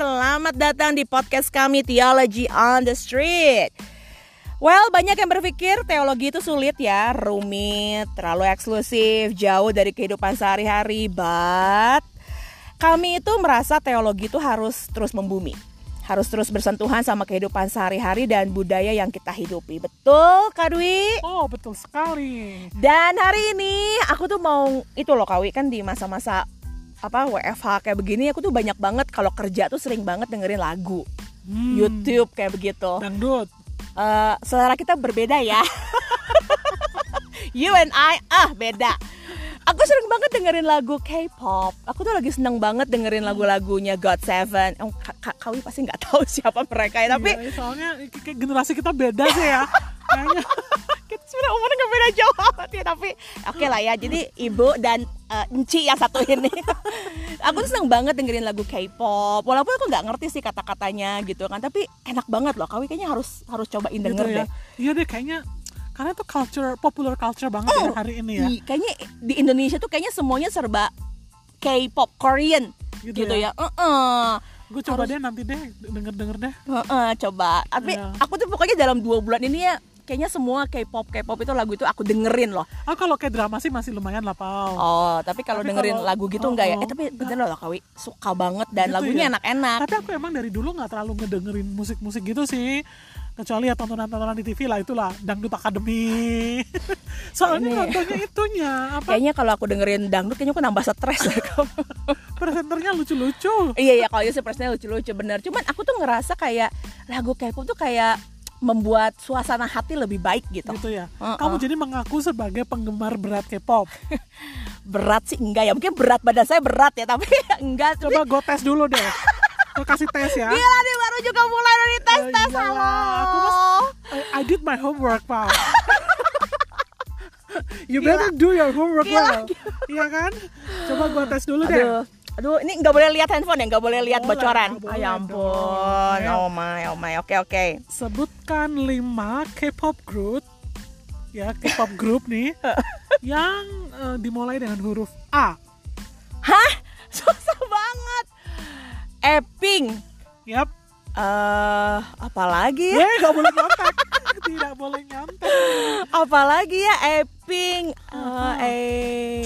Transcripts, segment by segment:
selamat datang di podcast kami Theology on the Street. Well, banyak yang berpikir teologi itu sulit ya, rumit, terlalu eksklusif, jauh dari kehidupan sehari-hari. But kami itu merasa teologi itu harus terus membumi, harus terus bersentuhan sama kehidupan sehari-hari dan budaya yang kita hidupi. Betul, Kak Dwi? Oh, betul sekali. Dan hari ini aku tuh mau itu loh Kawi kan di masa-masa apa WFH kayak begini aku tuh banyak banget kalau kerja tuh sering banget dengerin lagu Hmm, YouTube kayak begitu. Dangdut. Eh, selera kita berbeda ya. you and I ah beda. Aku sering banget dengerin lagu K-pop. Aku tuh lagi seneng banget dengerin lagu-lagunya God Seven. Oh, Ka- Ka- Kawi pasti nggak tahu siapa mereka ya, tapi Iya, soalnya kayak generasi kita beda sih ya. Kayaknya umurnya nggak beda jauh amat ya tapi oke lah ya jadi ibu dan eh, Enci yang satu ini aku tuh seneng banget dengerin lagu K-pop walaupun aku nggak ngerti sih kata-katanya gitu kan tapi enak banget loh kawi kayaknya harus harus cobain gitu denger ya. deh Iya deh kayaknya karena itu culture popular culture banget ya hari ini ya. Kayaknya di Indonesia tuh kayaknya semuanya serba K-pop Korean gitu, Gitu ya, ya. Heeh. Gue coba deh nanti deh denger-denger deh. Heeh, coba tapi Iya. aku tuh pokoknya dalam dua bulan ini ya kayaknya semua K-pop K-pop itu lagu itu aku dengerin loh Oh kalau kayak drama sih masih lumayan lah Pau. Oh, tapi kalau dengerin kalau- lagu gitu oh, enggak ya? oh, Eh, tapi bener loh Kawi, suka banget dan Gitu lagunya ya? enak-enak. Tapi aku emang dari dulu nggak terlalu ngedengerin musik-musik gitu sih. Kecuali ya tontonan-tontonan di TV lah itulah Dangdut Academy. Soalnya Ini. nontonnya itunya apa Kayaknya kalau aku dengerin dangdut kayaknya aku nambah stres Kawi. presenternya lucu-lucu. Iya iya kalau Yusuf Presnya lucu-lucu bener. Cuman aku tuh ngerasa kayak lagu K-pop tuh kayak membuat suasana hati lebih baik gitu. gitu ya. Uh-uh. Kamu jadi mengaku sebagai penggemar berat K-pop. Berat sih enggak ya? Mungkin berat badan saya berat ya, tapi enggak. Coba gue tes dulu deh. Gue kasih tes ya. Gila nih baru juga mulai dari tes tes iyalah. halo. Aku I, I did my homework, Pak. you better do your homework Gila, well. Iya kan? Coba gue tes dulu deh. Aduh, ini nggak boleh lihat handphone ya, nggak boleh lihat Boleh, bocoran. boleh Ay, ampun, dong. oh my, oh my, oke oke. Sebutkan 5 K-pop group ya K-pop group nih yang eh, dimulai dengan huruf A. Hah? Susah banget. Epping. Yap. Eh, apalagi ya? Ya, nggak boleh nyontek. Tidak boleh nyontek. Apalagi ya Epping. Eh, eh.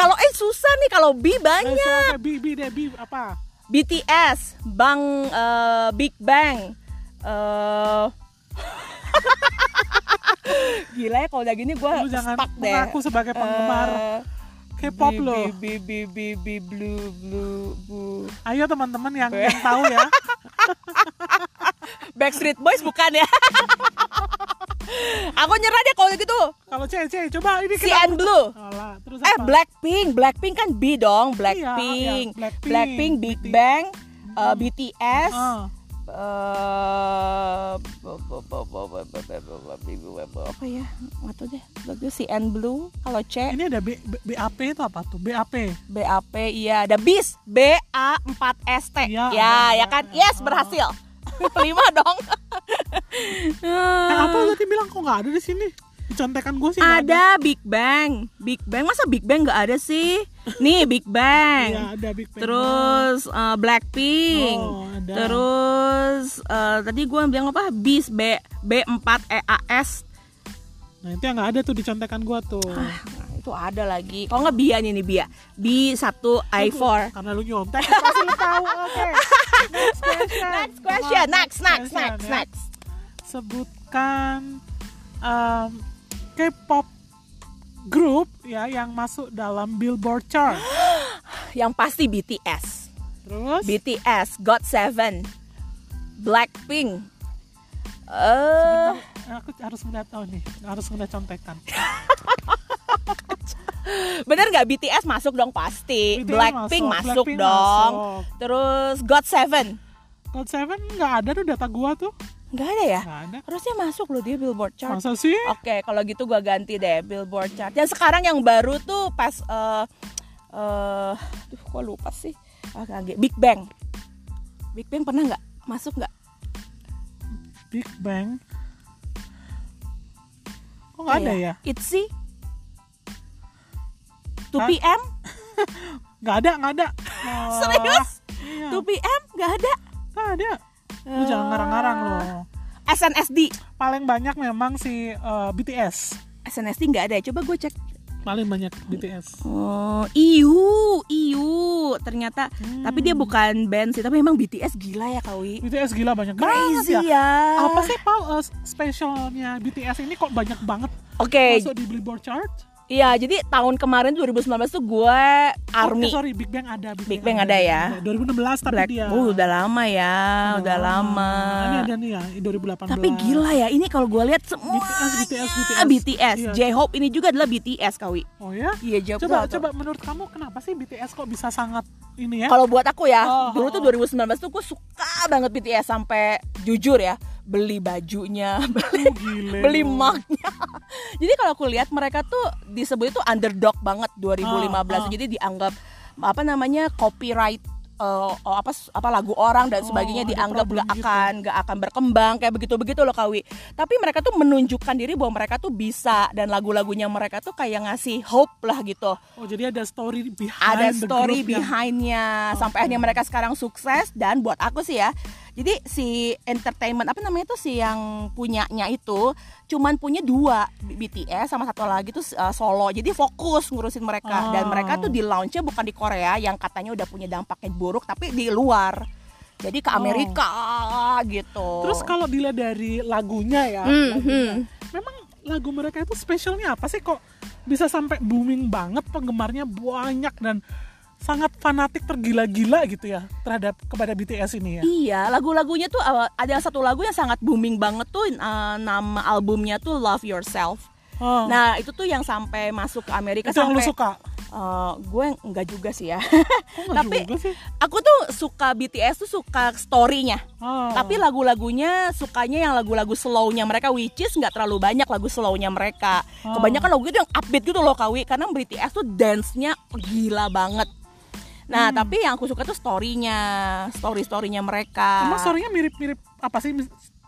Kalau eh susah nih kalau B Eh, banyak. B, B deh, B apa? BTS, Bang eh, Big Bang. Eh Gila ya kalau udah gini gue stuck deh. mengaku sebagai penggemar Eh, K-pop B, lo. B, B, B, B, blue, blue, blue. Ayo teman-teman yang, yang tahu ya. Backstreet Boys bukan ya? Aku nyerah deh kalau gitu. Kalau cewek coba ini kita Cyan Blue. Terus apa? Eh Blackpink, Blackpink kan B dong, Blackpink. Iya, iya. Blackpink, Blackpink, Big Bang, uh, BTS. Uh. Uh, apa ya Waktu tahu deh Lagu si N Blue kalau C ini ada B, B, BAP itu apa tuh BAP BAP iya ada bis B A 4 S T ya, ya, ya kan yes berhasil Lima dong. Eh, apa tadi bilang kok nggak ada di sini? Contekan gue sih nggak Ada Big Bang, Big Bang masa Big Bang nggak ada sih? Nih Big Bang. Iya, ada Big Bang. Terus eh, Blackpink. Oh, ada. Terus eh, tadi gue bilang apa? BIS B B4 EAS. Nah itu yang nggak ada tuh di contekan gue tuh. Ah, itu ada lagi. Kalau nggak Bia nih nih Bia. B1 I4. Karena lu nyontek, pasti lu tahu. Oke. Next question. Next question. Next, next, next, ya. next. Sebutkan um, K-pop group ya yang masuk dalam Billboard chart. Yang pasti BTS. Terus BTS, GOT7, Blackpink. Eh, aku harus ngeliat tahu nih, harus ngeliat contekan. bener nggak BTS masuk dong pasti. BTS Blackpink masuk, masuk, Blackpink dong. masuk. Terus GOT7. God Seven nggak ada tuh data gua tuh, Nggak ada ya? nggak ada. Harusnya masuk loh dia Billboard chart. Masa sih? Oke, kalau gitu gua ganti deh Billboard chart. Dan sekarang yang baru tuh pas eh eh duh kok lupa sih. Ah, kaget. Big Bang. Big Bang pernah nggak masuk nggak? Big Bang. Kok nggak ada ya? ITZY 2 Hah? PM Nggak ada, nggak ada. Oh, Serius? Iya. 2PM nggak ada. Nggak ada. Lu jangan ngarang-ngarang loh. SNSD. Paling banyak memang si eh, BTS. SNSD nggak ada. Coba gue cek. Paling banyak BTS. Oh, IU, IU. Ternyata, Hmm. tapi dia bukan band sih, tapi memang BTS gila ya Kawi. BTS gila banyak banget Crazy ya. ya. Apa sih Pal eh, spesialnya BTS ini kok banyak banget Oke, masuk di Billboard chart? Iya jadi tahun kemarin 2019 tuh gue Oh, Army. eh, sorry, Big Bang ada. Big Bang ada ya. 2016 tapi Black, dia. Oh, udah lama ya, udah lama. Ini ada nih ya, 2018. Tapi gila ya, ini kalau gue lihat semua BTS, BTS, BTS. BTS. Iya. J-Hope ini juga adalah BTS Kawi. Oh ya? Iya, J-Hope Coba coba menurut kamu kenapa sih BTS kok bisa sangat ini ya? Kalau buat aku ya, Oh, dulu tuh oh. 2019 tuh gue suka banget BTS sampai jujur ya, beli bajunya, beli Oh, gile beli mugnya. Jadi kalau aku lihat mereka tuh disebut itu underdog banget 2015. Ah, ah. Jadi dianggap apa namanya copyright oh, apa apa lagu orang dan sebagainya Oh, dianggap gak gitu. akan gak akan berkembang kayak begitu begitu loh Kawi. Tapi mereka tuh menunjukkan diri bahwa mereka tuh bisa dan lagu-lagunya mereka tuh kayak ngasih hope lah gitu Oh jadi ada story behind ada story group yang- behindnya sampai akhirnya mereka sekarang sukses dan buat aku sih ya jadi si entertainment apa namanya itu si yang punyanya itu cuman punya dua BTS sama satu lagi tuh uh, solo jadi fokus ngurusin mereka dan Oh. mereka tuh di launchnya bukan di Korea yang katanya udah punya dampaknya buruk tapi di luar jadi ke Oh. Amerika gitu Terus kalau dilihat dari lagunya ya, Hmm, lagunya, hmm. memang lagu mereka itu spesialnya apa sih kok bisa sampai booming banget penggemarnya banyak dan sangat fanatik tergila-gila gitu ya terhadap kepada BTS ini ya. Iya, lagu-lagunya tuh uh, ada satu lagu yang sangat booming banget tuh uh, nama albumnya tuh Love Yourself. Oh, Nah, itu tuh yang sampai masuk ke Amerika itu yang lu sampai suka? Uh, gue enggak juga sih ya. Nggak Tapi juga sih? aku tuh suka BTS tuh suka story-nya. Oh. Tapi lagu-lagunya sukanya yang lagu-lagu slow-nya mereka which is nggak terlalu banyak lagu slow-nya mereka. Oh. Kebanyakan lagu itu yang upbeat gitu loh Kawi karena BTS tuh dance-nya gila banget. Nah, Hmm. tapi yang aku suka tuh story-nya, story-storynya mereka. Emang story-nya mirip-mirip apa sih?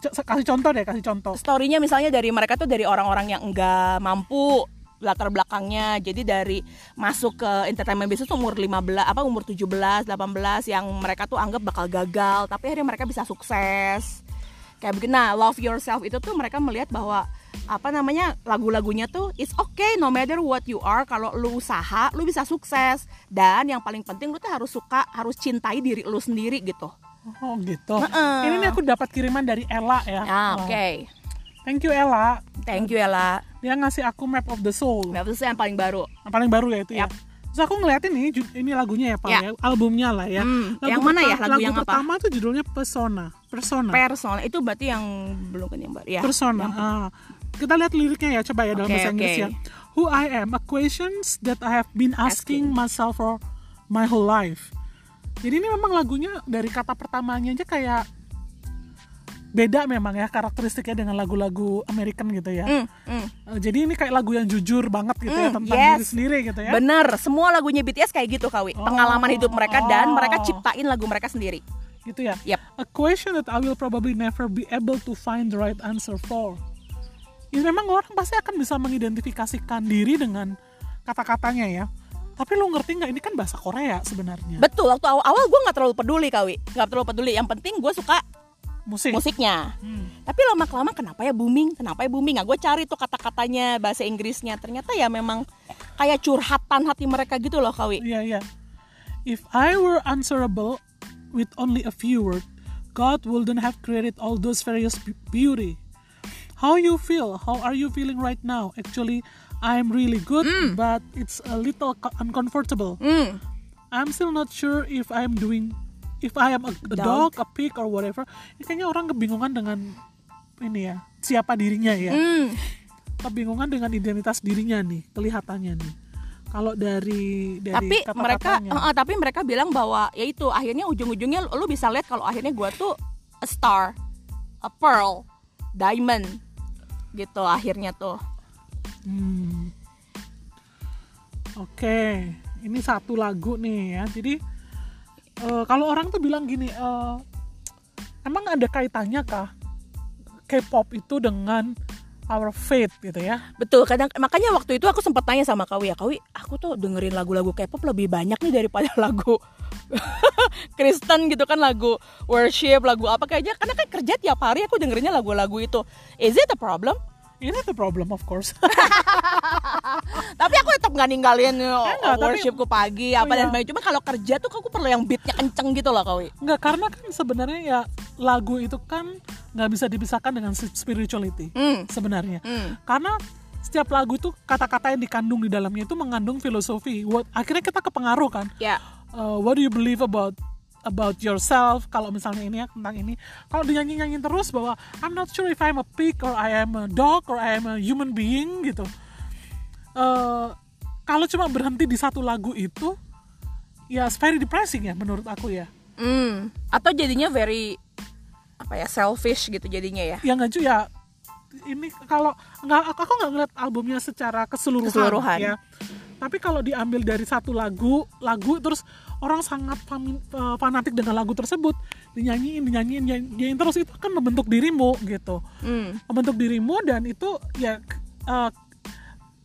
Kasih contoh deh, kasih contoh. storynya misalnya dari mereka tuh dari orang-orang yang enggak mampu latar belakangnya jadi dari masuk ke entertainment business tuh umur 15 apa umur 17 18 yang mereka tuh anggap bakal gagal tapi akhirnya mereka bisa sukses kayak begini nah love yourself itu tuh mereka melihat bahwa apa namanya lagu-lagunya tuh it's okay no matter what you are kalau lu usaha lu bisa sukses dan yang paling penting lu tuh harus suka harus cintai diri lu sendiri gitu Oh gitu. Heeh. Ini nih aku dapat kiriman dari Ella ya. ah oke Thank you Ella. thank you Ella Dia ngasih aku Map of the Soul. Nah, itu yang paling baru Yang paling baru ya itu ya. Yap. Terus aku ngeliatin nih ini lagunya ya Pak Ya. ya, albumnya lah ya. Hmm, yang mana ya? perta- Lagu yang apa? pertama tuh judulnya Persona. Persona. personal itu berarti yang belum kan yang baru ya Persona. Ah. Kita lihat liriknya ya coba ya dalam Oke, bahasa Inggris oke. ya. Who I am, a questions that I have been asking, Asking. myself for my whole life. Jadi ini memang lagunya dari kata pertamanya aja kayak beda memang ya karakteristiknya dengan lagu-lagu American gitu ya. Hmm, hmm. Eh, Jadi ini kayak lagu yang jujur banget gitu ya Hmm, tentang yes. diri sendiri gitu ya. bener semua lagunya BTS kayak gitu kawi Oh, pengalaman hidup mereka dan oh. mereka ciptain lagu mereka sendiri gitu ya. Yep. A question that I will probably never be able to find the right answer for. Ya memang orang pasti akan bisa mengidentifikasikan diri dengan kata-katanya ya. Tapi lu ngerti nggak ini kan bahasa Korea sebenarnya. betul waktu awal-awal gue nggak terlalu peduli kawi nggak terlalu peduli yang penting gue suka Musik. musiknya Hmm. tapi lama kelamaan kenapa ya booming kenapa ya booming nah gue cari tuh kata-katanya bahasa Inggrisnya ternyata ya memang kayak curhatan hati mereka gitu loh kawi Iya iya. If I were answerable with only a few words, God wouldn't have created all those various be- beauty. How you feel? How are you feeling right now? Actually, I'm really good, but it's a little co- uncomfortable. hmm. I'm still not sure if I'm doing if I am a, a dog, a pig or whatever. Ini kayaknya orang kebingungan dengan ini ya, siapa dirinya ya. Hmm. Kebingungan dengan identitas dirinya nih, kelihatannya nih. Kalau dari dari tapi mereka kata-katanya. eh, eh, tapi mereka bilang bahwa ya itu akhirnya ujung-ujungnya lu bisa lihat kalau akhirnya gue tuh a star a pearl diamond gitu akhirnya tuh Hmm. Oke, ini satu lagu nih ya. Jadi eh, kalau orang tuh bilang gini, eh, emang ada kaitannya kah K-pop itu dengan our faith gitu ya. Betul, kadang makanya waktu itu aku sempat tanya sama Kawi ya, Kawi, aku tuh dengerin lagu-lagu K-pop lebih banyak nih daripada lagu Kristen gitu kan lagu worship, lagu apa kayaknya karena kan kerja tiap hari aku dengerinnya lagu-lagu itu. Is it a problem? Ini the problem of course. tapi aku tetap nggak ninggalin uh, Enggak, tapi- worshipku pagi apa Oh, dan iya. sebagainya. Cuma kalau kerja tuh aku perlu yang beatnya kenceng gitu loh Kawi. Enggak karena kan sebenarnya ya lagu itu kan nggak bisa dipisahkan dengan spirituality Hmm. sebenarnya. Hmm. Karena setiap lagu itu kata-kata yang dikandung di dalamnya itu mengandung filosofi. What, akhirnya kita kepengaruh kan. Ya. Uh, what do you believe about about yourself kalau misalnya ini ya tentang ini kalau dinyanyi nyanyiin terus bahwa I'm not sure if I'm a pig or I am a dog or I am a human being gitu Eh, kalau cuma berhenti di satu lagu itu ya it's very depressing ya menurut aku ya Hmm. Atau jadinya very apa ya selfish gitu jadinya ya. yang nggak ya ini kalau nggak aku aku nggak ngeliat albumnya secara keseluruhan, Keseluruhan. ya tapi kalau diambil dari satu lagu lagu terus orang sangat eh, fanatik dengan lagu tersebut dinyanyiin dinyanyiin dinyanyiin terus itu kan membentuk dirimu gitu Hmm. membentuk dirimu dan itu ya eh,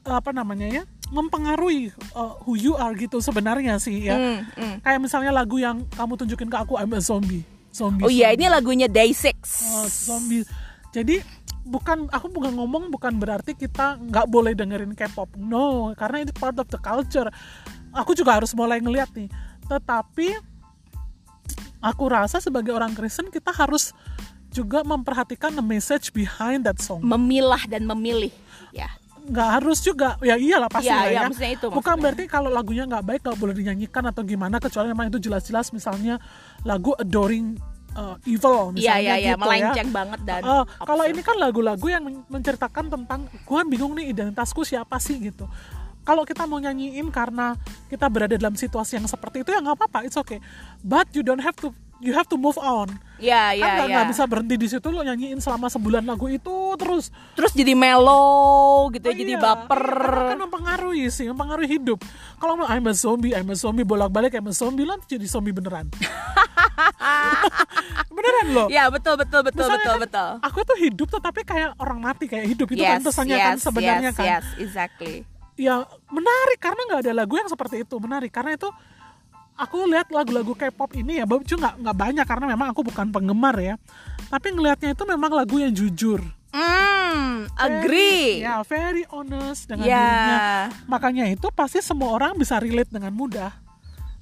apa namanya ya mempengaruhi eh, who you are gitu sebenarnya sih ya Hmm, hmm. kayak misalnya lagu yang kamu tunjukin ke aku I'm a zombie zombie Oh iya, ini lagunya Day Six. Oh, zombie. Jadi bukan aku bukan ngomong bukan berarti kita nggak boleh dengerin K-pop. No, karena itu part of the culture. Aku juga harus mulai ngeliat nih. Tetapi aku rasa sebagai orang Kristen kita harus juga memperhatikan the message behind that song. Memilah dan memilih. Ya. Nggak harus juga, ya iyalah pasti Iya, lah iya, ya. maksudnya itu Bukan maksudnya. berarti kalau lagunya nggak baik nggak boleh dinyanyikan atau gimana kecuali memang itu jelas-jelas misalnya lagu adoring uh, evil misalnya iya, iya, gitu ya. melenceng banget dan Oh, kalau ini kan lagu-lagu yang men- menceritakan tentang gue bingung nih identitasku siapa sih gitu. Kalau kita mau nyanyiin karena kita berada dalam situasi yang seperti itu ya nggak apa-apa, it's okay. But you don't have to you have to move on. Iya, iya, kan nggak iya. nggak bisa berhenti di situ lo nyanyiin selama sebulan lagu itu terus. Terus jadi mellow gitu, Oh jadi iya, baper. iya, karena kan mempengaruhi sih, mempengaruhi hidup. Kalau mau I'm a zombie, I'm a zombie bolak-balik I'm a zombie lo jadi zombie beneran. beneran loh. Ya, betul, betul, betul, Misalnya betul, kan, betul. Aku tuh hidup tetapi kayak orang mati kayak hidup itu kan Yes, pesannya kan yes, sebenarnya yes, kan. Yes, exactly. Ya menarik karena nggak ada lagu yang seperti itu menarik karena itu aku lihat lagu-lagu K-pop ini ya, cuma nggak nggak banyak karena memang aku bukan penggemar ya. Tapi ngelihatnya itu memang lagu yang jujur. Hmm, agree. Very- ya, very honest dengan Ya. dirinya. Makanya itu pasti semua orang bisa relate dengan mudah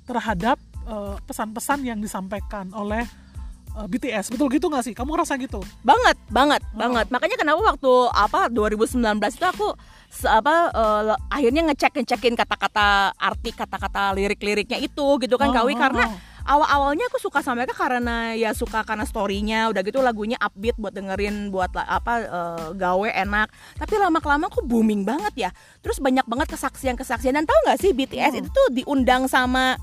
terhadap eh, pesan-pesan yang disampaikan oleh eh, BTS. Betul gitu nggak sih? Kamu ngerasa gitu? banget banget Oh. banget makanya kenapa waktu apa 2019 itu aku apa eh, akhirnya ngecek ngecekin kata-kata arti kata-kata lirik-liriknya itu gitu kan Oh, Kawi oh, karena oh. awal-awalnya aku suka sama mereka karena ya suka karena storynya udah gitu lagunya upbeat buat dengerin buat apa eh, gawe enak tapi lama kelamaan aku booming banget ya terus banyak banget kesaksian-kesaksian dan tahu nggak sih BTS Hmm. itu tuh diundang sama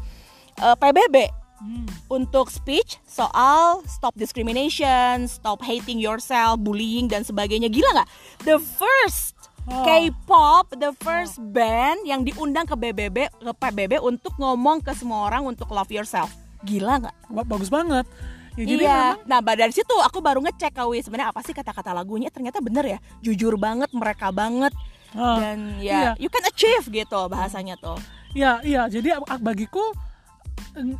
eh, PBB Hmm. untuk speech soal stop discrimination, stop hating yourself, bullying dan sebagainya. Gila nggak? The first Oh. K-pop, the first band yang diundang ke BBB ke PBB untuk ngomong ke semua orang untuk love yourself. Gila nggak? Wah, bagus banget. Ya, jadi iya. memang Nah, dari situ aku baru ngecek Kawi sebenarnya apa sih kata-kata lagunya. Ternyata bener ya, jujur banget, mereka banget. ah, Dan ya, iya. you can achieve gitu bahasanya tuh. Iya, iya. Jadi bagiku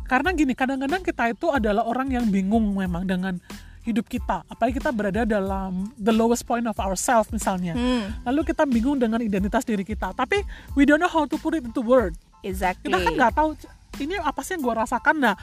karena gini, kadang-kadang kita itu adalah orang yang bingung memang dengan hidup kita. Apalagi kita berada dalam the lowest point of ourselves misalnya. Hmm, Lalu kita bingung dengan identitas diri kita. Tapi we don't know how to put it into word. exactly. Kita kan nggak tahu ini apa sih yang gue rasakan. Nah,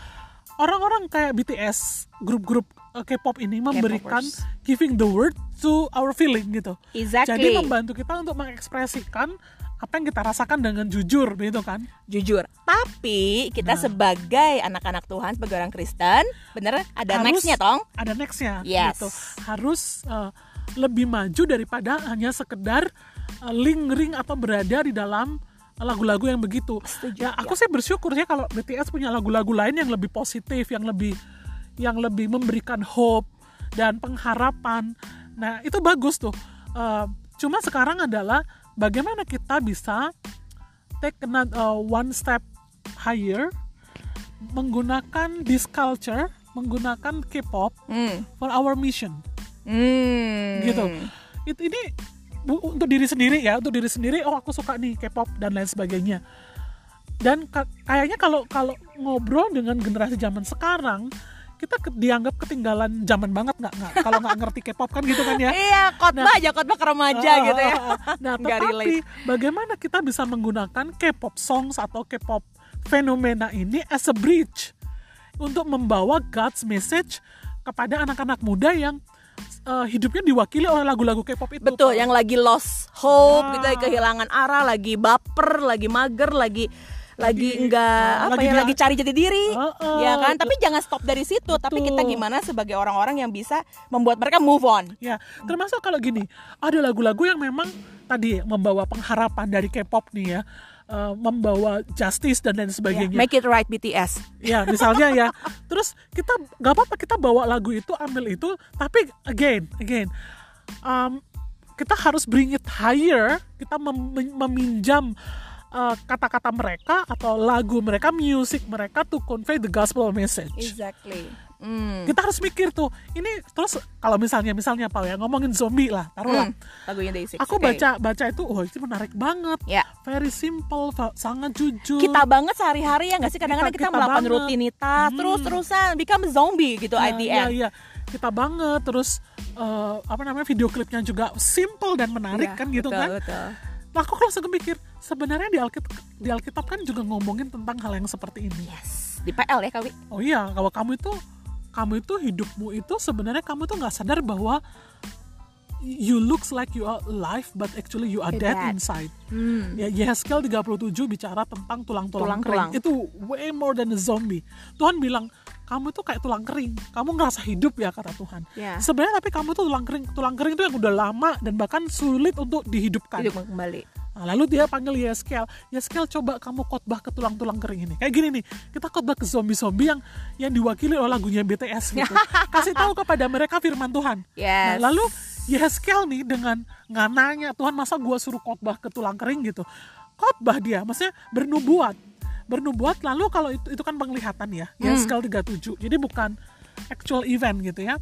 orang-orang kayak BTS, grup-grup K-pop ini memberikan K-popers. giving the word to our feeling gitu. Exactly. Jadi membantu kita untuk mengekspresikan apa yang kita rasakan dengan jujur gitu kan. jujur. Tapi kita Nah. sebagai anak-anak Tuhan, sebagai orang Kristen, bener ada Harus- nextnya tong. ada nextnya Yes. gitu harus uh, lebih maju daripada hanya sekedar uh, lingering atau berada di dalam lagu-lagu yang begitu Setuju, ya aku sih bersyukur ya kalau BTS punya lagu-lagu lain yang lebih positif yang lebih yang lebih memberikan hope dan pengharapan nah itu bagus tuh Uh, cuma sekarang adalah bagaimana kita bisa take another, uh, one step higher menggunakan this culture menggunakan K-pop Hmm. for our mission Hmm. gitu. Itu ini bu- untuk diri sendiri ya untuk diri sendiri oh aku suka nih K-pop dan lain sebagainya dan ka- kayaknya kalau kalau ngobrol dengan generasi zaman sekarang kita ke- dianggap ketinggalan zaman banget nggak nggak kalau nggak ngerti K-pop kan gitu kan ya Iya, khotbah aja khotbah ke remaja Ah, gitu ya. ah, ah. Nah, tetapi bagaimana kita bisa menggunakan K-pop songs atau K-pop fenomena ini as a bridge untuk membawa God's message kepada anak-anak muda yang uh, hidupnya diwakili oleh lagu-lagu K-pop itu. Betul, Pak. yang lagi lost hope, Ya. gitu lagi kehilangan arah, lagi baper, lagi mager, lagi lagi enggak uh, apa lagi ya, dia- lagi cari jati diri. Uh-uh. Ya kan? Tapi jangan stop dari situ, tapi kita Betul. gimana sebagai orang-orang yang bisa membuat mereka move on. Ya, termasuk kalau gini, ada lagu-lagu yang memang tadi membawa pengharapan dari K-pop nih ya, uh, membawa justice dan lain Ya, sebagainya. make it right BTS. Ya, misalnya ya. Terus kita nggak apa-apa kita bawa lagu itu, ambil itu, tapi again, again, um, kita harus bring it higher. Kita mem- meminjam uh, kata-kata mereka atau lagu mereka, music mereka to convey the gospel message. Exactly. Hmm. Kita harus mikir tuh, ini terus kalau misalnya misalnya apa ya ngomongin zombie lah, taruhlah. Hmm. Lagunya Day6. Aku Oke. baca baca itu, oh itu menarik banget, Ya. very simple, sangat jujur. Kita banget sehari-hari ya nggak sih kadang-kadang kita, Kita- kita melakukan banget. rutinitas Hmm. terus-terusan become zombie gitu Nah, at the iya, end. iya. kita banget terus eh, apa namanya video klipnya juga simple dan menarik Iya, kan gitu betul, kan Betul. nah aku langsung kepikir sebenarnya di Alkitab di Alkitab kan juga ngomongin tentang hal yang seperti ini Yes. Di PL ya Kawi. oh iya kalau kamu itu kamu itu hidupmu itu sebenarnya kamu tuh nggak sadar bahwa you looks like you are alive but actually you are dead dead. inside Hmm. Ya, Yehezkel 37 bicara tentang tulang-tulang kering. Itu way more than a zombie. Tuhan bilang, kamu tuh kayak tulang kering. Kamu ngerasa hidup ya kata Tuhan. Ya. Sebenarnya tapi kamu tuh tulang kering. Tulang kering itu yang udah lama dan bahkan sulit untuk dihidupkan. Hidup kembali. Nah, lalu dia panggil Yeskel. Yeskel coba kamu khotbah ke tulang-tulang kering ini. Kayak gini nih, kita khotbah ke zombie-zombie yang yang diwakili oleh lagunya BTS gitu. Kasih tahu kepada mereka firman Tuhan. Yes. Nah, lalu Yeskel nih dengan nggak nanya Tuhan masa gua suruh khotbah ke tulang kering gitu. Khotbah dia, maksudnya bernubuat. Bernubuat lalu kalau itu itu kan penglihatan ya. Yeskel 37. Jadi bukan actual event gitu ya.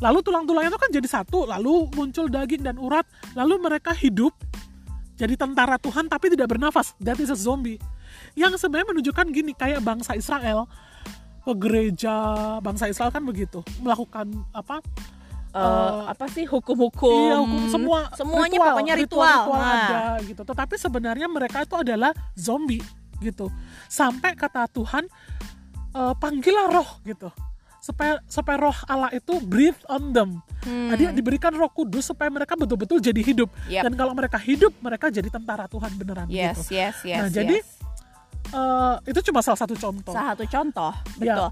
Lalu tulang-tulangnya itu kan jadi satu, lalu muncul daging dan urat, lalu mereka hidup jadi tentara Tuhan tapi tidak bernafas. That is a zombie. Yang sebenarnya menunjukkan gini, kayak bangsa Israel ke gereja bangsa Israel kan begitu, melakukan apa? Eh, apa sih hukum-hukum? Iya, hukum semua semuanya pokoknya ritual. ritual Nah. ada gitu. Tetapi sebenarnya mereka itu adalah zombie gitu. Sampai kata Tuhan eh, panggillah roh gitu. Supaya supaya roh Allah itu breathe on them. Hmm. Nah, dia diberikan Roh Kudus supaya mereka betul-betul jadi hidup. Yep. Dan kalau mereka hidup, mereka jadi tentara Tuhan beneran Yes, gitu. yes, yes. Nah, jadi yes. Eh, itu cuma salah satu contoh. salah satu contoh, Ya. betul.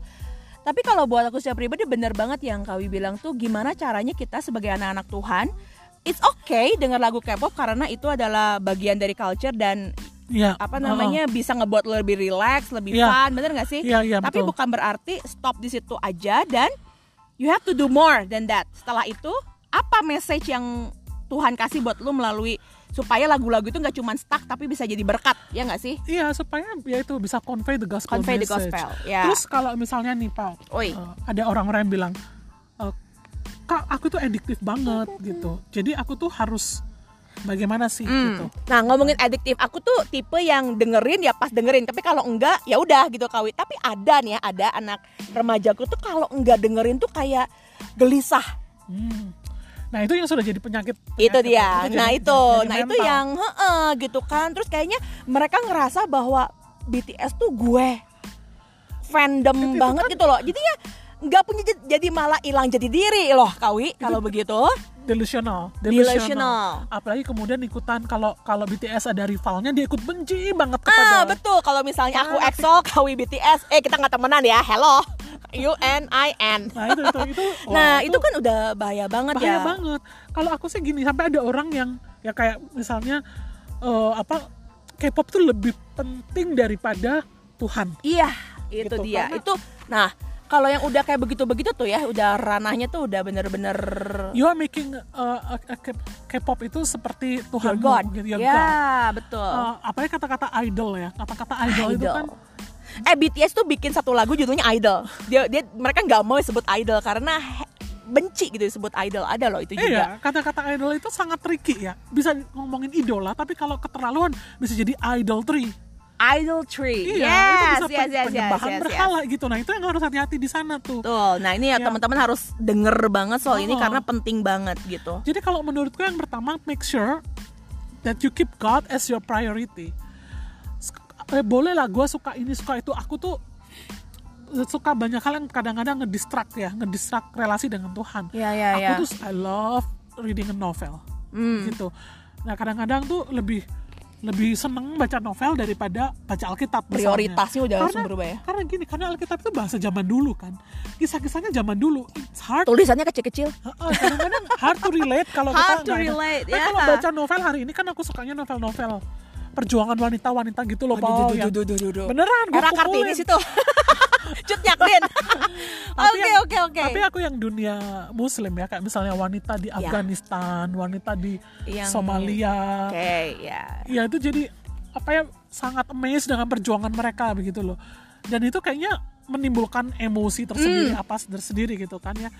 Tapi kalau buat aku secara pribadi benar banget yang Kawi bilang tuh gimana caranya kita sebagai anak-anak Tuhan It's okay dengar lagu K-pop karena itu adalah bagian dari culture dan Iya. apa namanya bisa ngebuat lo lebih relax, lebih Iya. fun, bener gak sih? Iya, iya, Tapi betul. bukan berarti stop di situ aja dan you have to do more than that. Setelah itu apa message yang Tuhan kasih buat lo melalui supaya lagu-lagu itu nggak cuma stuck tapi bisa jadi berkat, ya nggak sih? Iya, supaya ya itu bisa convey the gospel Convey the message. gospel, ya. Terus kalau misalnya nih, Pak, eh, ada orang-orang yang bilang, eh, "Kak, aku tuh adiktif banget gitu. Jadi aku tuh harus bagaimana sih Hmm. gitu." Nah ngomongin adiktif, aku tuh tipe yang dengerin ya pas dengerin. Tapi kalau enggak ya udah gitu kawi. Tapi ada nih ya, ada anak remajaku tuh kalau enggak dengerin tuh kayak gelisah. Hmm. Nah, itu yang sudah jadi penyakit. Itu penyakit, dia. jadi- nah itu, jadi nah itu yang heeh gitu kan. Terus kayaknya mereka ngerasa bahwa BTS tuh gue fandom Itu- itu banget kan- gitu loh. Jadinya nggak punya jad- jadi malah hilang jadi diri loh kawi kalau begitu. Delusional, Delusional. Apalagi kemudian ikutan kalau kalau BTS ada rivalnya dia ikut benci banget kepada Ah betul kalau misalnya aku Ah, EXO, Kawi BTS, eh kita nggak temenan ya, hello, U N I N. Nah, itu itu itu. wah, Nah itu kan udah bahaya banget bahaya ya. banget. Kalau aku sih gini, sampai ada orang yang ya kayak misalnya eh, apa K-pop tuh lebih penting daripada Tuhan. Iya itu Gitu, dia. karena- Itu nah kalau yang udah kayak begitu-begitu tuh ya, udah ranahnya tuh udah bener-bener You are making uh, K-pop itu seperti your Tuhan God. gitu, your ya God. betul. Uh, apalagi kata-kata idol ya, kata-kata idol, itu Idol. kan Eh BTS tuh bikin satu lagu judulnya Idol. Dia dia mereka nggak mau disebut idol karena benci gitu disebut idol ada loh itu juga Iya, kata-kata idol itu sangat tricky ya. Bisa ngomongin idola, tapi kalau keterlaluan bisa jadi idolatry. idolatry Iya, yes itu bisa yes yes yes penyembahan yes, yes. berhala gitu. Nah, itu yang harus hati-hati di sana tuh. Betul. Nah ini ya Ya. teman-teman harus denger banget soal ini Oh. karena penting banget gitu. Jadi kalau menurutku yang pertama make sure that you keep God as your priority. Eh, boleh lah gue suka ini suka itu. Aku tuh suka banyak hal yang kadang-kadang ngedistract ya, ngedistract relasi dengan Tuhan. Iya iya aku iya. tuh I love reading a novel Hmm. gitu. Nah kadang-kadang tuh lebih lebih seneng baca novel daripada baca Alkitab. misalnya. Prioritasnya udah langsung berubah ya. Karena gini, karena Alkitab itu bahasa zaman dulu kan. Kisah-kisahnya zaman dulu. It's hard Tulisannya kecil-kecil. Kadang-kadang hard to relate kalau Hard kita to relate, Nah, ya. kalau baca novel hari ini kan aku sukanya novel-novel perjuangan wanita-wanita gitu loh, Paul. yang- Beneran, gue Era Kartini situ. Cut. Tapi Oke oke oke. Tapi aku yang dunia muslim ya, kayak misalnya wanita di Afghanistan, wanita di Yang- Somalia. Oke ya. Ya itu jadi apa ya sangat amazed dengan perjuangan mereka begitu loh. Dan itu kayaknya menimbulkan emosi tersendiri apa tersendiri gitu kan ya.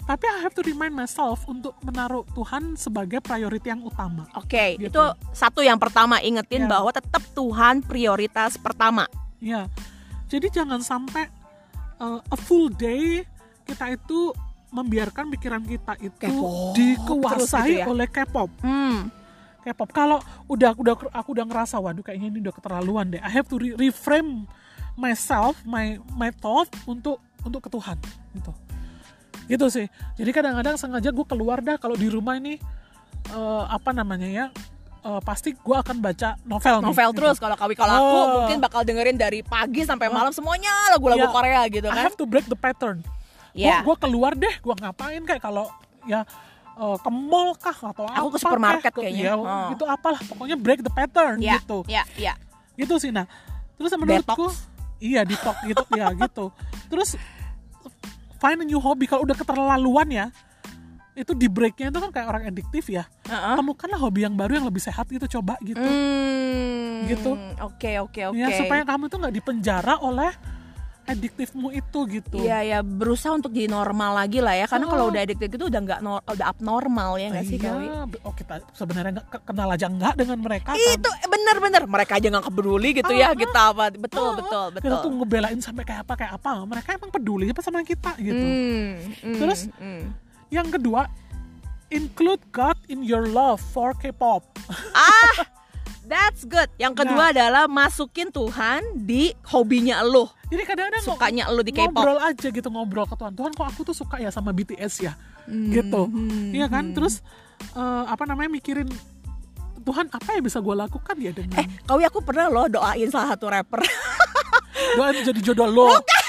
Tapi I have to remind myself untuk menaruh Tuhan sebagai priority yang utama. Oke, Gitu. itu satu yang pertama ingetin Ya. bahwa tetap Tuhan prioritas pertama. Ya, jadi jangan sampai uh, a full day kita itu membiarkan pikiran kita itu dikuasai gitu ya. oleh K-pop. Hmm. K-pop. Kalau udah udah aku udah ngerasa waduh kayaknya ini udah keterlaluan deh. I have to re- reframe myself, my my thought untuk untuk ke Tuhan gitu. Gitu sih. Jadi kadang-kadang sengaja gue keluar dah kalau di rumah ini uh, apa namanya ya uh, pasti gue akan baca novel nih, Novel gitu. terus kalau kawi kalau aku Oh. mungkin bakal dengerin dari pagi sampai malam semuanya lagu-lagu Ya, Korea gitu I kan. have to break the pattern. Ya. Gue keluar deh, gue ngapain kayak kalau ya eh, ke mall kah atau Aku ke apa supermarket kah, ke- kayaknya. Ya, Oh. Itu apalah, pokoknya break the pattern Ya, gitu. ya, ya. Gitu sih nah. Terus menurutku Detox. iya detox gitu ya gitu. Terus find a new hobby kalau udah keterlaluan ya itu di breaknya itu kan kayak orang adiktif ya Heeh. temukanlah hobi yang baru yang lebih sehat gitu coba gitu Hmm. Gitu. Oke, oke, oke. ya supaya kamu tuh nggak dipenjara oleh adiktifmu itu gitu Iya ya berusaha untuk jadi normal lagi lah ya karena kalau Oh. udah addicted itu udah nggak udah abnormal ya nggak sih iya, Kawi? oh kita sebenarnya nggak ke- kenal aja nggak dengan mereka kan. Itu bener-bener mereka aja nggak peduli gitu ya kita apa betul Oh, betul kita betul. tuh ngebelain sampai kayak apa kayak apa mereka emang peduli apa sama kita gitu Hmm, hmm, Terus? hmm. Yang kedua include God in your love for K-pop. Ah that's good. Yang Nah. kedua adalah masukin Tuhan di hobinya lo, jadi kadang-kadang sukanya lo di K-pop. ngobrol aja gitu ngobrol ke Tuhan. Tuhan kok aku tuh suka ya sama BTS ya? Gitu. Hmm, iya kan? Terus eh, apa namanya mikirin Tuhan apa yang bisa gue lakukan ya dengan Eh, Kawi aku pernah loh doain salah satu rapper. doa itu jadi jodoh lo. Bukan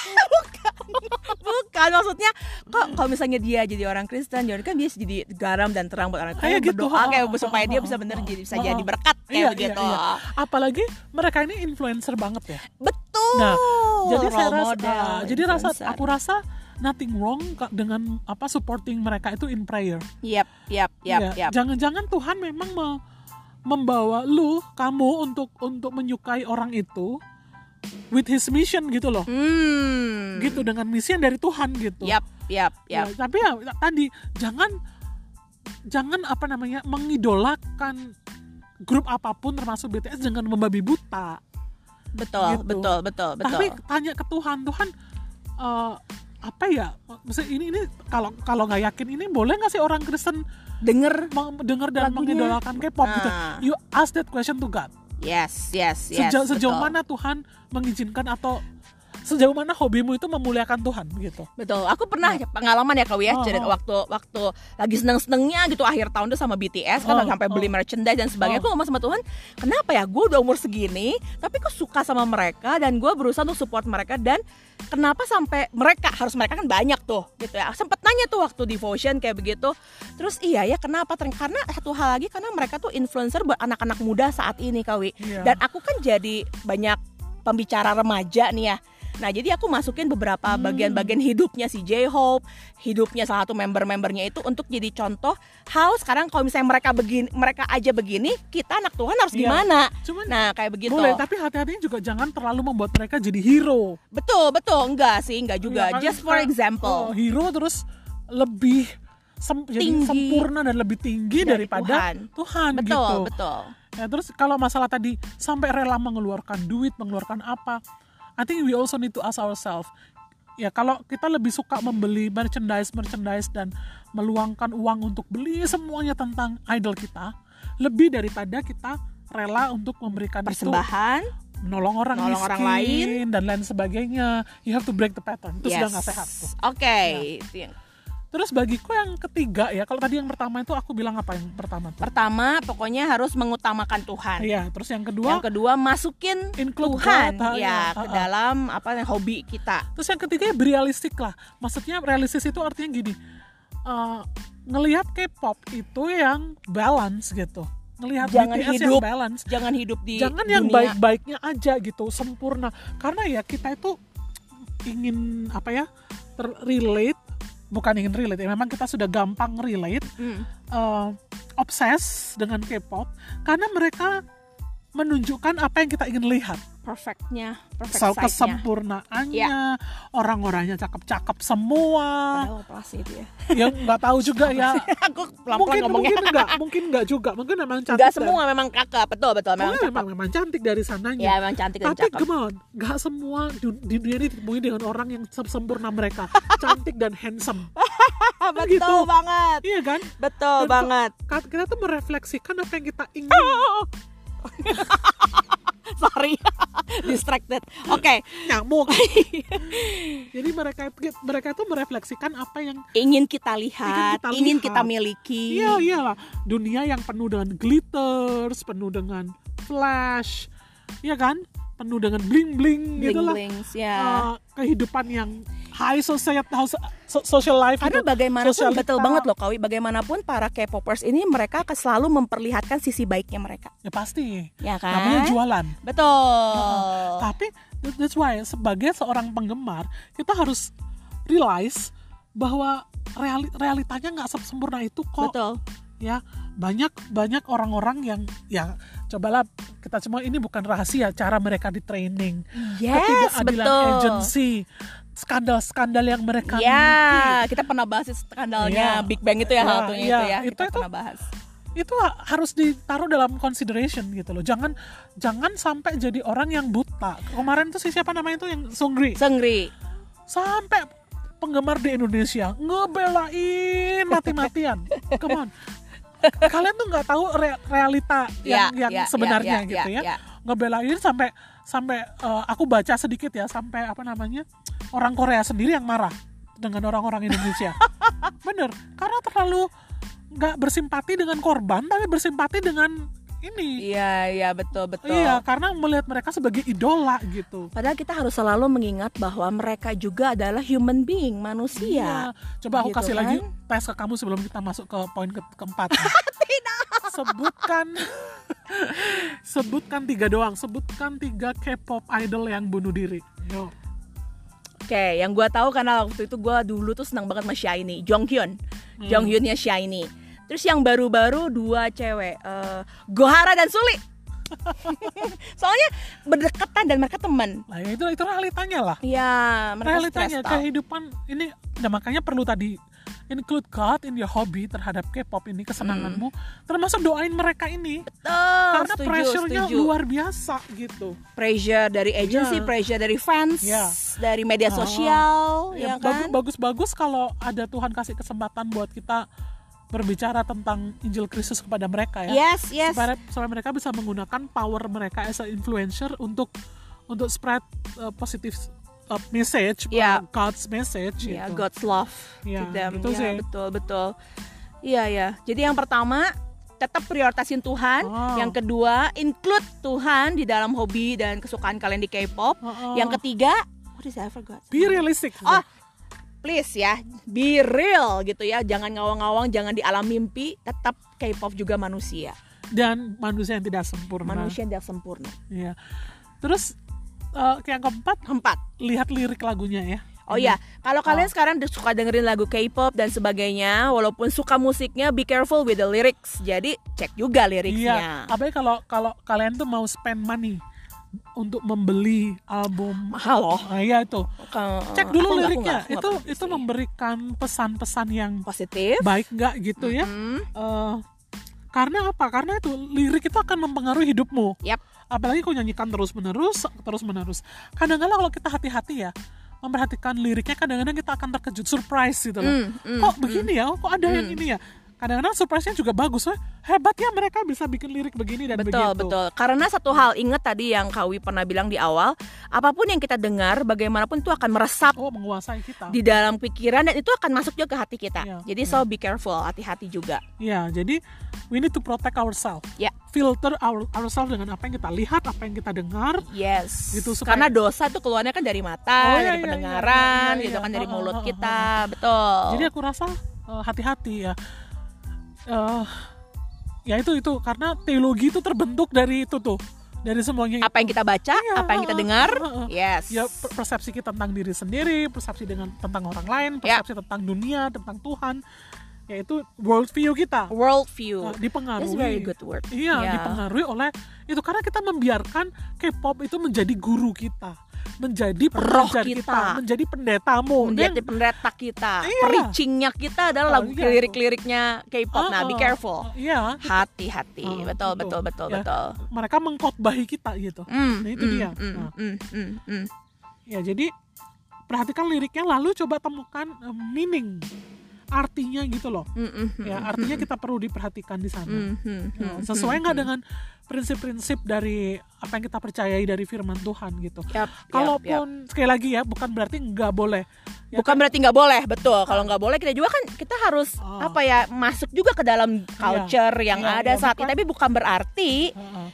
maksudnya kok kalau misalnya dia jadi orang Kristen, jadi kan dia jadi garam dan terang buat orang Kayak Kristen. gitu. Berdoa kayak supaya dia bisa bener jadi bisa jadi berkat kayak Iya, begitu. iya, iya. Apalagi mereka ini influencer banget ya. Betul. Nah, jadi saya rasa, model, ah, jadi rasa aku rasa nothing wrong dengan apa supporting mereka itu in prayer. Yap, yap, yap, Iya, yap. Jangan-jangan Tuhan memang me- membawa lu, kamu untuk untuk menyukai orang itu with his mission gitu loh. Hmm. Gitu dengan misi yang dari Tuhan gitu. Yap, yap, Ya, yap. tapi ya tadi jangan jangan apa namanya mengidolakan grup apa pun termasuk BTS dengan membabi buta. Betul, Gitu. betul, betul, betul. Tapi tanya ke Tuhan, Tuhan eh, apa ya? Maksudnya ini ini kalau kalau nggak yakin ini boleh nggak sih orang Kristen denger dengar dan Lagunya. mengidolakan K-pop gitu? Ah. You ask that question to God. Yes, yes, yes. Sejauh, sejauh betul. mana Tuhan mengizinkan atau sejauh mana hobimu itu memuliakan Tuhan gitu? Betul. Aku pernah pengalaman ya kau ya, Oh, jadi oh. waktu waktu lagi seneng-senengnya gitu akhir tahun tuh sama BTS kan Oh, sampai oh. beli merchandise dan sebagainya. Aku Oh. ngomong sama Tuhan, kenapa ya gue udah umur segini, tapi kok suka sama mereka dan gue berusaha untuk support mereka dan kenapa sampai mereka harus mereka kan banyak tuh gitu ya. Sempet nanya tuh waktu devotion kayak begitu. Terus iya ya kenapa? Karena satu hal lagi karena mereka tuh influencer buat anak-anak muda saat ini Kawi. Iya. Dan aku kan jadi banyak pembicara remaja nih ya. Nah jadi aku masukin beberapa Hmm. bagian-bagian hidupnya si J-Hope, hidupnya salah satu member-membernya itu untuk jadi contoh how sekarang kalau misalnya mereka begini, mereka aja begini, kita anak Tuhan harus Iya. gimana? Cuman Nah kayak begitu. boleh, tapi hati-hatinya juga jangan terlalu membuat mereka jadi hero. Betul betul enggak sih enggak juga. Iya, kan? Just for example. oh, hero terus lebih sem- jadi Tinggi. sempurna dan lebih tinggi Dari daripada Tuhan. Tuhan, betul gitu. betul Ya, terus kalau masalah tadi sampai rela mengeluarkan duit, mengeluarkan apa, I think we also need to ask ourselves. Ya kalau kita lebih suka membeli merchandise merchandise dan meluangkan uang untuk beli semuanya tentang idol kita, lebih daripada kita rela untuk memberikan itu persembahan menolong orang Menolong miskin orang lain. dan lain sebagainya. You have to break the pattern. Itu sudah nggak sehat tuh. oke Ya. Yang Terus bagiku yang ketiga ya, kalau tadi yang pertama itu aku bilang apa yang pertama tuh? pertama pokoknya harus mengutamakan Tuhan Iya, terus yang kedua yang kedua masukin Tuhan God, ya ya, ke dalam apa hobi kita Terus yang ketiga ya realistik lah. Maksudnya realistis itu artinya gini. eh, ngelihat K-pop itu yang balance gitu. Ngelihat Jangan BTS hidup yang balance. jangan hidup di Jangan yang baik-baiknya aja gitu, sempurna. Karena ya kita itu ingin apa ya? terrelate bukan ingin relate ya memang kita sudah gampang relate Hmm. eh, obses dengan K-pop karena mereka menunjukkan apa yang kita ingin lihat. Perfectnya perfect so, kesempurnaannya orang-orangnya cakep-cakep semua. Padahal operasi itu ya. Yang nggak tahu juga ya. Aku pelan-pelan mungkin ngomongnya. mungkin enggak mungkin enggak juga. Mungkin memang cantik Enggak dan- semua memang kakak betul betul. Memang cakep. memang, memang cantik dari sananya. Ya memang cantik dan tapi cakep. come on nggak semua di dunia ini ditemui dengan orang yang se- sempurna mereka. Cantik dan handsome. Betul gitu. banget. Iya kan? Betul Dan banget. kita tuh merefleksikan apa yang kita ingin sorry distracted. Oke. Nyamuk. Jadi mereka mereka tuh merefleksikan apa yang ingin kita lihat kita ingin lihat. kita miliki. Iya iyalah. Dunia yang penuh dengan glitters, penuh dengan flash, ya kan, penuh dengan bling bling bling gitu lah. blings ya Eh, kehidupan yang high society, social life Karena gitu. bagaimanapun Sosialita. betul banget loh Kawi, bagaimanapun para K-popers ini mereka selalu memperlihatkan sisi baiknya mereka, Ya pasti. ya kan? Namanya jualan. Betul. Tapi that- that's why sebagai seorang penggemar kita harus realize bahwa reali- realitanya nggak sempurna itu kok. Betul. ya banyak banyak orang-orang yang ya cobalah kita semua ini bukan rahasia cara mereka di training Yes, ketidakadilan betul. agency skandal-skandal yang mereka miliki Ya, kita pernah bahas skandalnya Iya. Big Bang itu ya, Iya, satunya iya. itu ya. Itu- Kita itu- pernah bahas. itu ha- harus ditaruh dalam consideration gitu loh jangan jangan sampai jadi orang yang buta kemarin tuh si siapa namanya itu yang Sungri Sengri. sampai penggemar di Indonesia ngebelain mati-matian come on kalian tuh nggak tahu re- realita yang Ya, yang ya, sebenarnya ya, gitu ya, ya, ya. ngebelain sampai sampai eh, aku baca sedikit ya sampai apa namanya orang Korea sendiri yang marah dengan orang-orang Indonesia bener karena terlalu nggak bersimpati dengan korban tapi bersimpati dengan ini Iya, iya betul betul. iya karena melihat mereka sebagai idola gitu Padahal kita harus selalu mengingat bahwa mereka juga adalah human being, manusia. Iya. Coba aku Gitu kasih kan? lagi tes ke kamu sebelum kita masuk ke poin ke keempat. Sebutkan sebutkan tiga doang. Sebutkan tiga K-pop idol yang bunuh diri. Yo. Oke, yang gua tahu karena waktu itu gua dulu tuh senang banget sama Shiny, Jonghyun. Hmm. Jonghyunnya Shiny. Terus yang baru-baru dua cewek, eh, Gohara dan Suli. Soalnya berdekatan dan mereka teman. Nah, ya itu itu realitanya lah. Iya, mereka Realitanya kehidupan ini nah makanya perlu tadi include God in your hobby terhadap K-pop ini kesenanganmu termasuk doain mereka ini Betul, karena Hmm. setuju, pressure-nya setuju. luar biasa gitu. Pressure dari agency, Iya. pressure dari fans, Iya. dari media Ah, sosial, ya, Ya, kan? bagus- bagus-bagus kalau ada Tuhan kasih kesempatan buat kita berbicara tentang Injil Kristus kepada mereka ya. Yes, yes. Supaya, supaya mereka bisa menggunakan power mereka as a influencer untuk untuk spread uh, positive uh, message, Ya. uh, God's message Ya, gitu. God's love Ya, to them. itu Ya, sih. betul, betul. Iya, ya. Jadi yang pertama tetap prioritasin Tuhan. Oh. Yang kedua, include Tuhan di dalam hobi dan kesukaan kalian di K-pop. Oh, oh. Yang ketiga, what is that? I forgot. Be realistic. Oh, please ya, be real gitu ya. Jangan ngawang-ngawang, jangan di alam mimpi. Tetap K-pop juga manusia. Dan manusia yang tidak sempurna. Manusia yang tidak sempurna. Iya. Terus uh, yang keempat, Empat. lihat lirik lagunya ya. Oh iya, kalau kalian Oh. sekarang udah suka dengerin lagu K-pop dan sebagainya, walaupun suka musiknya, be careful with the lyrics. Jadi cek juga Iya, liriknya. apalagi kalau kalau kalian tuh mau spend money untuk membeli album. Mahal loh. nah, ya itu. Cek dulu aku liriknya. nggak- aku itu nggak itu sih. memberikan pesan-pesan yang positif. baik nggak gitu ya? Hmm, Eh, karena apa? Karena itu lirik itu akan mempengaruhi hidupmu. Yap. apalagi kau nyanyikan terus menerus terus menerus kadang-kadang kalau kita hati-hati ya memperhatikan liriknya kadang-kadang kita akan terkejut surprise gitu loh. Hmm, hmm, kok begini ya? Kok ada yang ini ya kadang-kadang surprise-nya juga bagus Wah, hebat ya mereka bisa bikin lirik begini dan Betul, begitu betul. Karena satu hal, ingat tadi yang Kawi pernah bilang di awal, apa pun yang kita dengar, bagaimanapun itu akan meresap oh menguasai kita di dalam pikiran dan itu akan masuk juga ke hati kita. Iya, Jadi so be careful, hati-hati juga. ya jadi we need to protect ourselves Ya. filter our, ourselves dengan apa yang kita lihat apa yang kita dengar Yes. Gitu, supaya- Karena dosa itu keluarnya kan dari Oh, mata, iya, dari iya, pendengaran, iya, iya, gitu iya. kan dari Oh, oh, mulut oh, oh, kita. Betul. Jadi aku rasa eh, hati-hati ya. Eh, ya itu itu karena teologi itu terbentuk dari itu tuh, dari semuanya. apa yang kita baca, Iya, apa yang kita uh, dengar, uh, uh, uh. yes. Ya per- persepsi kita tentang diri sendiri, persepsi dengan tentang orang lain, Ya. persepsi tentang dunia, tentang Tuhan, yaitu world view kita World view. eh, dipengaruhi. That's very good word. Iya, Ya. dipengaruhi oleh itu karena kita membiarkan K-pop itu menjadi guru kita, menjadi Roh pengajar kita. menjadi pendetamu. menjadi Dan- pendeta kita, Iya. preachingnya kita adalah Oh, iya. lirik-liriknya K-pop. Nah, be Ah, ah, careful. ah, Iya, Hati-hati. Ah, betul, gitu. betul, betul, Ya. betul. mereka mengkhotbahi kita gitu. Mm, Nah, itu mm, dia. mm, Nah. mm, mm, mm. Ya jadi perhatikan liriknya lalu coba temukan eh, meaning artinya gitu loh. Mm, mm, mm, Ya artinya kita perlu diperhatikan di sana. mm, mm, Ya, sesuai nggak mm. dengan prinsip-prinsip dari apa yang kita percayai dari firman Tuhan gitu. Yap, yap, yap. Kalaupun sekali lagi ya bukan berarti nggak boleh. Ya bukan berarti nggak boleh, betul. Kalau nggak boleh kita juga kan kita harus Ah. apa ya masuk juga ke dalam culture yang Iya, ada iya, saat ini. Tapi bukan berarti Heeh.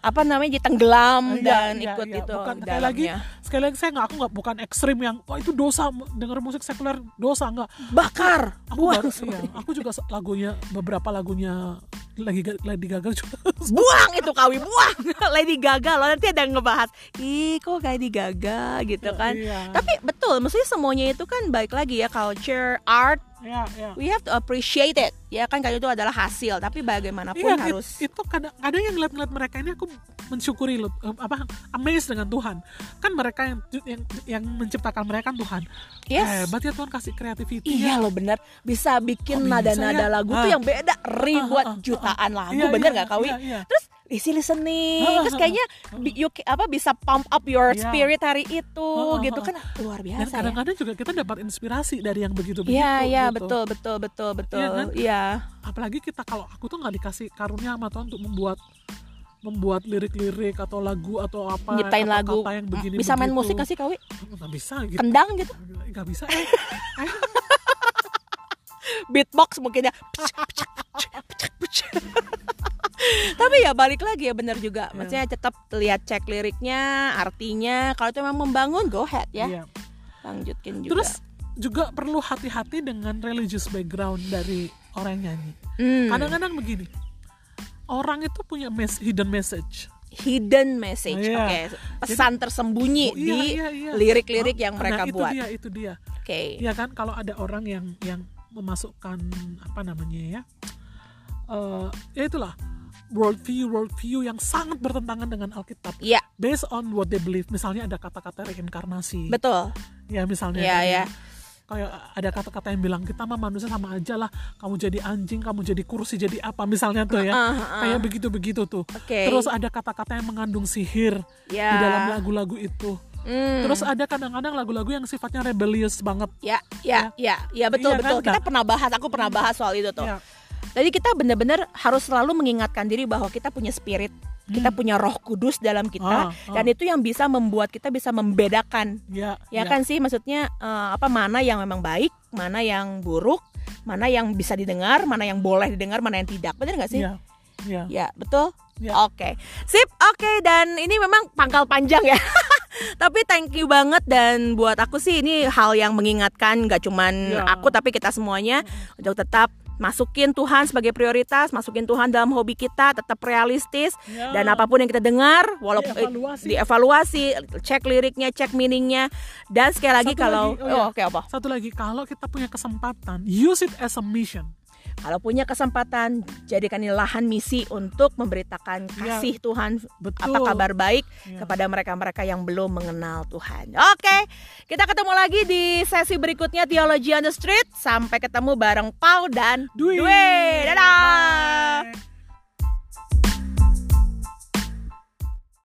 Apa namanya jadi tenggelam Iya, dan iya, ikut iya. itu Bukan, sekali lagi, sekali lagi saya nggak aku nggak bukan ekstrim yang wah itu dosa denger musik sekuler dosa nggak. Bakar, Aku buang, baru, iya, aku juga lagunya beberapa lagunya lagi Lady Gaga juga buang itu kawi, buang. Lady Gaga loh nanti ada yang ngebahas, ih kok Lady Gaga gitu kan. Iya. Tapi betul, maksudnya semuanya itu kan baik lagi ya culture, art, ya, ya. we have to appreciate it. Ya kan kalau itu adalah hasil, tapi bagaimanapun Iya, harus it- itu kadang kadang yang ngeliat-ngeliat mereka ini aku mensyukuri loh, eh, apa amazed dengan Tuhan. Kan mereka yang yang, yang menciptakan mereka kan Tuhan. Yes. Hebat ya Tuhan kasih creativity. Iya ya. loh bener bisa bikin Kok bisa nada-nada ya? lagu Ah. tuh yang beda ribuan Ah, ah, ah, jutaan lagu Iya, bener iya, nggak Kawi? iya, iya. Terus easy listening, Ah, terus kayaknya you, apa bisa pump up your Iya. spirit hari itu Ah, gitu kan luar Dan biasa ya. kadang-kadang juga kita dapat inspirasi dari yang begitu-begitu. Iya iya gitu. betul betul betul betul Iya kan? iya Apalagi kita kalau aku tuh nggak dikasih karunia sama Tuhan untuk membuat membuat lirik-lirik atau lagu atau apa nyiptain atau lagu kata yang begini bisa main begitu. musik nggak sih Kawi? nggak bisa gitu Kendang gitu, nggak bisa eh. beatbox mungkin ya. Tapi ya balik lagi ya bener juga. Iya. Maksudnya tetap lihat cek liriknya, artinya. Kalau itu memang membangun, go ahead ya. Iya. Lanjutkin juga. Terus juga perlu hati-hati dengan religious background dari orang yang nyanyi. Hmm. Kadang-kadang begini, orang itu punya mes- hidden message. hidden message, Iya. oke, pesan tersembunyi Oh, iya, di iya, iya. lirik-lirik Oh, yang mereka nah, itu buat. dia, itu dia. Oke, Iya kan, kalau ada orang yang yang memasukkan apa namanya ya, eh ya itulah worldview worldview yang sangat bertentangan dengan Alkitab. Iya, Based on what they believe, misalnya ada kata-kata reinkarnasi. betul. Ya misalnya. Iya, kayak- iya. Kayak ada kata-kata yang bilang kita mah manusia sama aja lah. Kamu jadi anjing, kamu jadi kursi, jadi apa misalnya tuh ya. Ah, ah. Kayak begitu-begitu tuh. Oke. Terus ada kata-kata yang mengandung sihir Ya. di dalam lagu-lagu itu. Hmm. Terus ada kadang-kadang lagu-lagu yang sifatnya rebellious banget. ya, ya, ya, ya betul Iya kan? betul. Kita Nah. pernah bahas, aku pernah bahas soal itu tuh. Ya, Jadi kita benar-benar harus selalu mengingatkan diri bahwa kita punya spirit, kita punya Roh Kudus dalam kita, Hmm. Ah, ah. dan itu yang bisa membuat kita bisa membedakan. Ya, ya kan sih? Maksudnya eh, apa mana yang memang baik mana yang buruk mana yang bisa didengar mana yang boleh didengar mana yang tidak. Benar nggak sih? Ya, ya. ya betul? Ya. oke. Sip oke. Dan ini memang pangkal panjang ya. Tapi thank you banget. Dan buat aku sih ini hal yang mengingatkan. Nggak cuman Ya. aku tapi kita semuanya. Untuk tetap masukin Tuhan sebagai prioritas, masukin Tuhan dalam hobi kita, tetap realistis Ya. dan apa pun yang kita dengar, walaupun Dievaluasi. dievaluasi, cek liriknya, cek meaningnya, dan sekali lagi Satu kalau lagi, oh oh, ya. oke apa? Satu lagi, kalau kita punya kesempatan, use it as a mission. Kalau punya kesempatan, jadikan ini lahan misi untuk memberitakan Ya, kasih Tuhan betul. apa kabar baik Ya. kepada mereka-mereka yang belum mengenal Tuhan. Oke, kita ketemu lagi di sesi berikutnya Theology on the Street. Sampai ketemu bareng Pau dan Dwi. Dwi. Dadah. Bye.